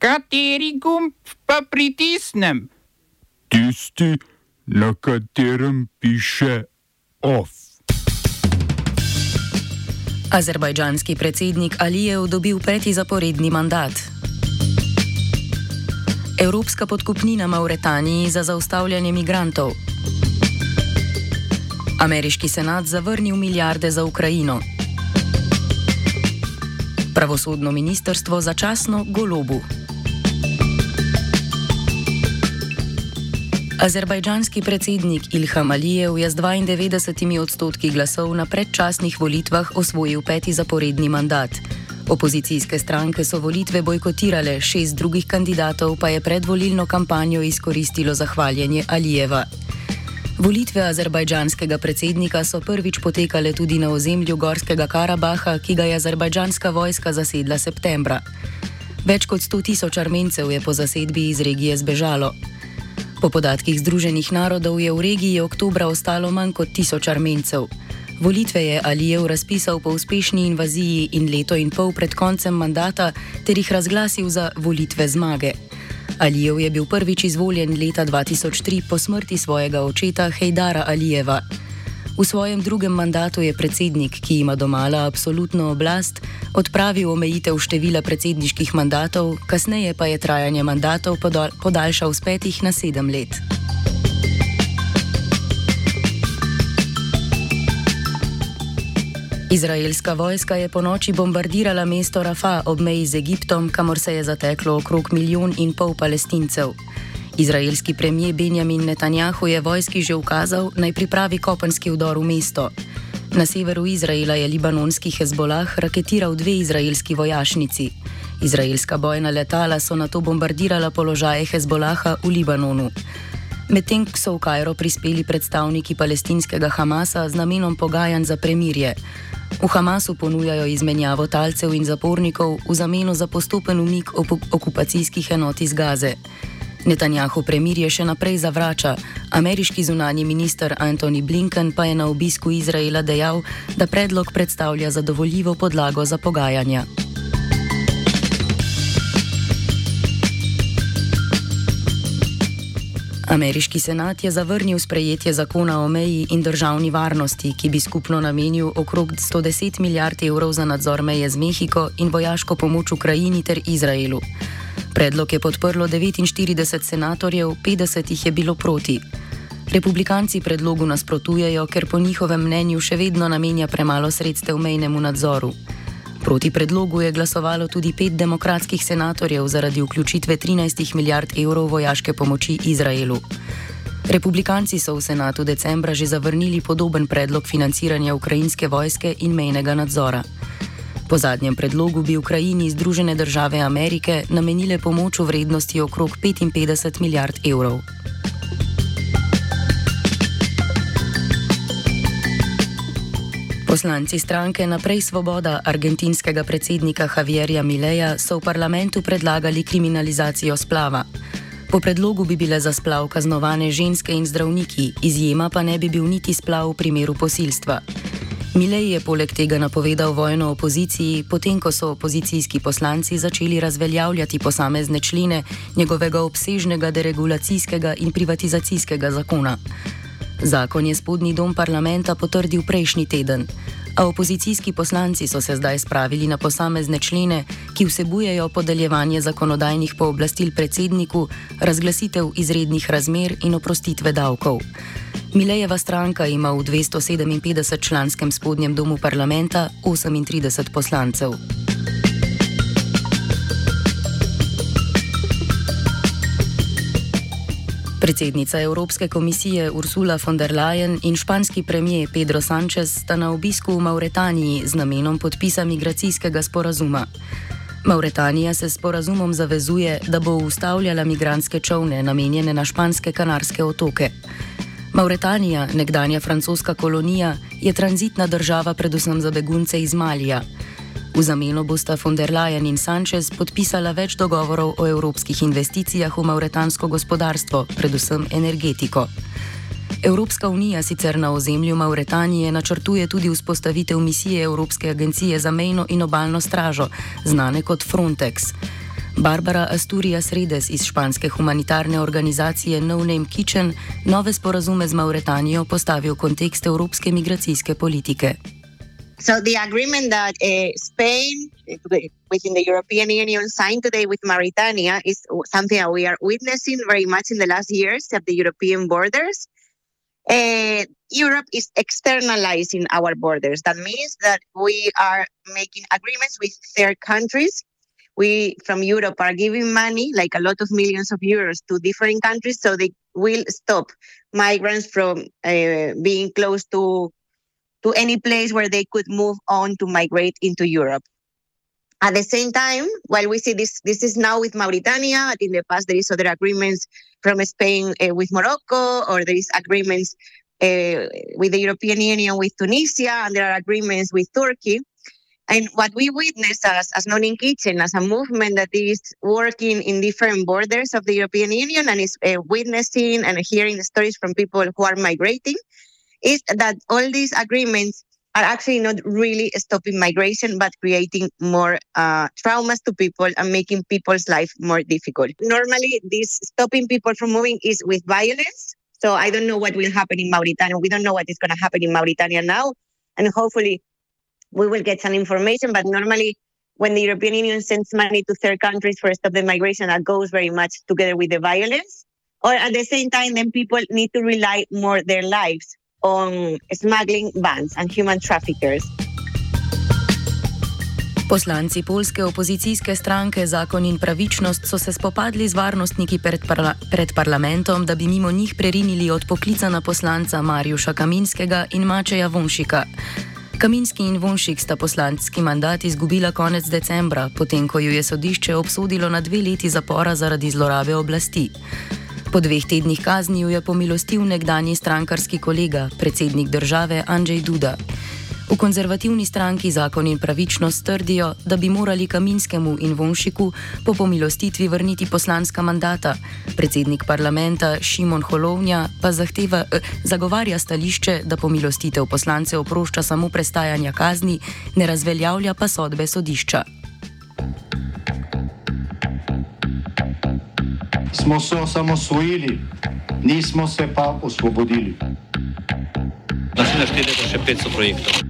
Kateri gumb pa pritisnem? Tisti, na katerem piše OF. Azerbajdžanski predsednik Alijev dobil peti zaporedni mandat. Evropska podkupnina Mauretaniji za zaustavljanje migrantov. Ameriški senat zavrnil milijarde za Ukrajino. Pravosodno ministrstvo začasno golobu. Azerbajdžanski predsednik Ilham Alijev je z 92 odstotki glasov na predčasnih volitvah osvojil peti zaporedni mandat. Opozicijske stranke so volitve bojkotirale, šest drugih kandidatov pa je predvolilno kampanjo izkoristilo za hvaljenje Alijeva. Volitve azerbajdžanskega predsednika so prvič potekale tudi na ozemlju Gorskega Karabaha, ki ga je azerbajdžanska vojska zasedla septembra. Več kot 100 tisoč armencev je po zasedbi iz regije zbežalo. Po podatkih Združenih narodov je v regiji oktobra ostalo manj kot tisoč armencev. Volitve je Alijev razpisal po uspešni invaziji in leto in pol pred koncem mandata ter jih razglasil za volitve zmage. Alijev je bil prvič izvoljen leta 2003 po smrti svojega očeta Hejdara Alijeva. V svojem drugem mandatu je predsednik, ki ima domala absolutno oblast, odpravil omejitev števila predsedniških mandatov, kasneje pa je trajanje mandatov podaljšal z petih na sedem let. Izraelska vojska je po noči bombardirala mesto Rafa ob meji z Egiptom, kamor se je zateklo okrog milijon in pol palestincev. Izraelski premijer Benjamin Netanjahu je vojski že ukazal, naj pripravi kopenski vdor v mesto. Na severu Izraela je libanonski Hezbolah raketiral dve izraelski vojašnici. Izraelska bojna letala so na to bombardirala položaje Hezbolaha v Libanonu. Medtem so v Kajro prispeli predstavniki palestinskega Hamasa z namenom pogajanj za premirje. V Hamasu ponujajo izmenjavo talcev in zapornikov v zameno za postopen umik okupacijskih enot iz Gaze. Netanjahu premirje še naprej zavrača. Ameriški zunani minister Antony Blinken pa je na obisku Izraela dejal, da predlog predstavlja zadovoljivo podlago za pogajanja. Ameriški senat je zavrnil sprejetje zakona o meji in državni varnosti, ki bi skupno namenil okrog 110 milijard evrov za nadzor meje z Mehiko in vojaško pomoč Ukrajini ter Izraelu. Predlog je podprlo 49 senatorjev, 50 jih je bilo proti. Republikanci predlogu nasprotujejo, ker po njihovem mnenju še vedno namenja premalo sredstev mejnemu nadzoru. Proti predlogu je glasovalo tudi pet demokratskih senatorjev zaradi vključitve 13 milijard evrov vojaške pomoči Izraelu. Republikanci so v senatu decembra že zavrnili podoben predlog financiranja ukrajinske vojske in mejnega nadzora. Po zadnjem predlogu bi Ukrajini Združene države Amerike namenile pomoč v vrednosti okrog 55 milijard evrov. Poslanci stranke Naprej Svoboda argentinskega predsednika Javierja Mileja so v parlamentu predlagali kriminalizacijo splava. Po predlogu bi bile za splav kaznovane ženske in zdravniki, izjema pa ne bi bil niti splav v primeru posilstva. Milej je poleg tega napovedal vojno opoziciji, potem ko so opozicijski poslanci začeli razveljavljati posamezne člene njegovega obsežnega deregulacijskega in privatizacijskega zakona. Zakon je spodnji dom parlamenta potrdil prejšnji teden, a opozicijski poslanci so se zdaj spravili na posamezne člene, ki vsebujejo podeljevanje zakonodajnih pooblastil predsedniku, razglasitev izrednih razmer in oprostitve davkov. Milejeva stranka ima v 257 članskem spodnjem domu parlamenta 38 poslancev. Predsednica Evropske komisije Ursula von der Leyen in španski premijer Pedro Sánchez sta na obisku v Mauretaniji z namenom podpisa migracijskega sporazuma. Mauretanija se s sporazumom zavezuje, da bo ustavljala migranske čovne namenjene na španske kanarske otoke. Mauretanija, nekdanja francoska kolonija, je tranzitna država predvsem za begunce iz Malija. V zameno bosta von der Leyen in Sanchez podpisala več dogovorov o evropskih investicijah v mauretansko gospodarstvo, predvsem energetiko. Evropska unija sicer na ozemlju Mauretanije načrtuje tudi vzpostavitev misije Evropske agencije za mejno in obaljno stražo, znane kot Frontex. Barbara Asturias Redes iz španske humanitarne organizacije No Name Kitchen nove sporazume z Mauretanijo postavi v kontekst evropske migracijske politike. So the agreement that uh, Spain, within the European Union, signed today with Mauritania is something that we are witnessing very much in the last years at the European borders. Uh, Europe is externalizing our borders. That means that we are making agreements with third countries. We from Europe are giving money, like a lot of millions of euros, to different countries, so they will stop migrants from uh, being close to to any place where they could move on to migrate into Europe. At the same time, while we see this, this is now with Mauritania. In the past, there is other agreements from Spain uh, with Morocco, or there is agreements uh, with the European Union with Tunisia, and there are agreements with Turkey. And what we witness as, as Non Kitchen, as a movement that is working in different borders of the European Union and is uh, witnessing and hearing the stories from people who are migrating, is that all these agreements are actually not really stopping migration, but creating more uh, traumas to people and making people's life more difficult. Normally, this stopping people from moving is with violence. So I don't know what will happen in Mauritania. We don't know what is going to happen in Mauritania now. And hopefully, we will get some information. But normally, when the European Union sends money to third countries for stop the migration, that goes very much together with the violence. Or at the same time, then people need to rely more their lives on smuggling bands and human traffickers. Poslanci polske opozicijske stranke Zakon in pravičnost so se spopadli z varnostniki pred, parla pred parlamentom, da bi mimo njih prerinili od poklicana poslanca Marjuša Kaminskega in Mačeja Vonšika. Kaminski in Vonšik sta poslanski mandat izgubila konec decembra, potem ko ju je sodišče obsodilo na dve leti zapora zaradi zlorabe oblasti. Po dveh tednih kazni je pomilostil nekdani strankarski kolega, predsednik države Andrzej Duda. V konzervativni stranki Zakon in pravičnost trdijo, da bi morali Kaminskemu in Vonšiku po pomilostitvi vrniti poslanska mandata. Predsednik parlamenta Šimon Holovnja pa zahteva, eh, zagovarja stališče, da pomilostitev poslance oprošča samo prestajanja kazni, ne razveljavlja pa sodbe sodišča. smo se osamosvojili, nismo se pa osvobodili. Naslednje število je še 500 projektov.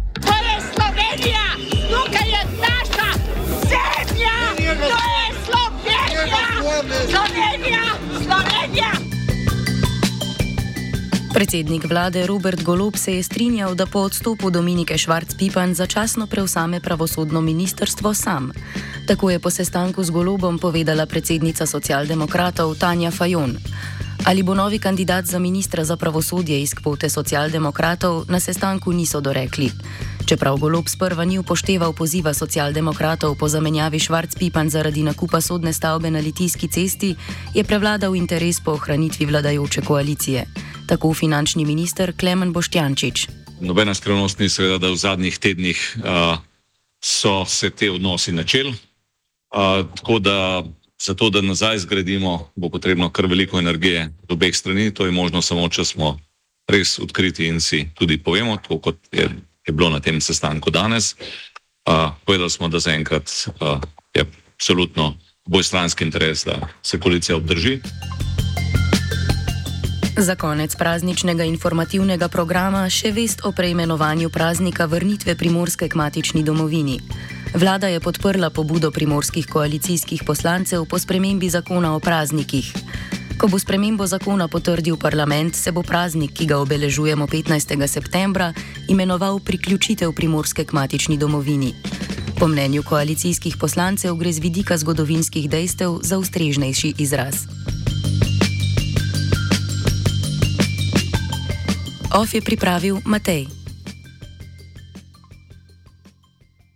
Predsednik vlade Robert Golob se je strinjal, da po odstopu Dominike Švarc-Pipan začasno prevzame pravosodno ministrstvo sam. Tako je po sestanku z Golobom povedala predsednica socialdemokratov Tanja Fajon. Ali bo novi kandidat za ministra za pravosodje iz kvote socialdemokratov, na sestanku niso dorekli. Čeprav Golob sprva ni upošteval poziva socialdemokratov po zamenjavi Švarc-Pipan zaradi nakupa sodne stavbe na Litijski cesti, je prevladal interes po ohranitvi vladajoče koalicije. Tako finančni minister Klemen Boštjančič. Nobena skrivnost ni seveda, da v zadnjih tednih uh, so se te odnosi načel. Uh, tako da Zato, da nazaj zgradimo, bo potrebno kar veliko energije od obeh strani. To je možno samo, če smo res odkriti in si tudi povemo, tako kot je, je bilo na tem sestanku danes. Uh, povedali smo, da zaenkrat uh, je absolutno bojstranski interes, da se koalicija obdrži. Za konec prazničnega informativnega programa še vest o preimenovanju praznika vrnitve primorske k matični domovini. Vlada je podprla pobudo primorskih koalicijskih poslancev po spremembi zakona o praznikih. Ko bo spremembo zakona potrdil parlament, se bo praznik, ki ga obeležujemo 15. septembra, imenoval priključitev primorske k matični domovini. Po mnenju koalicijskih poslancev gre z vidika zgodovinskih dejstev za ustrežnejši izraz. OF je pripravil Matej.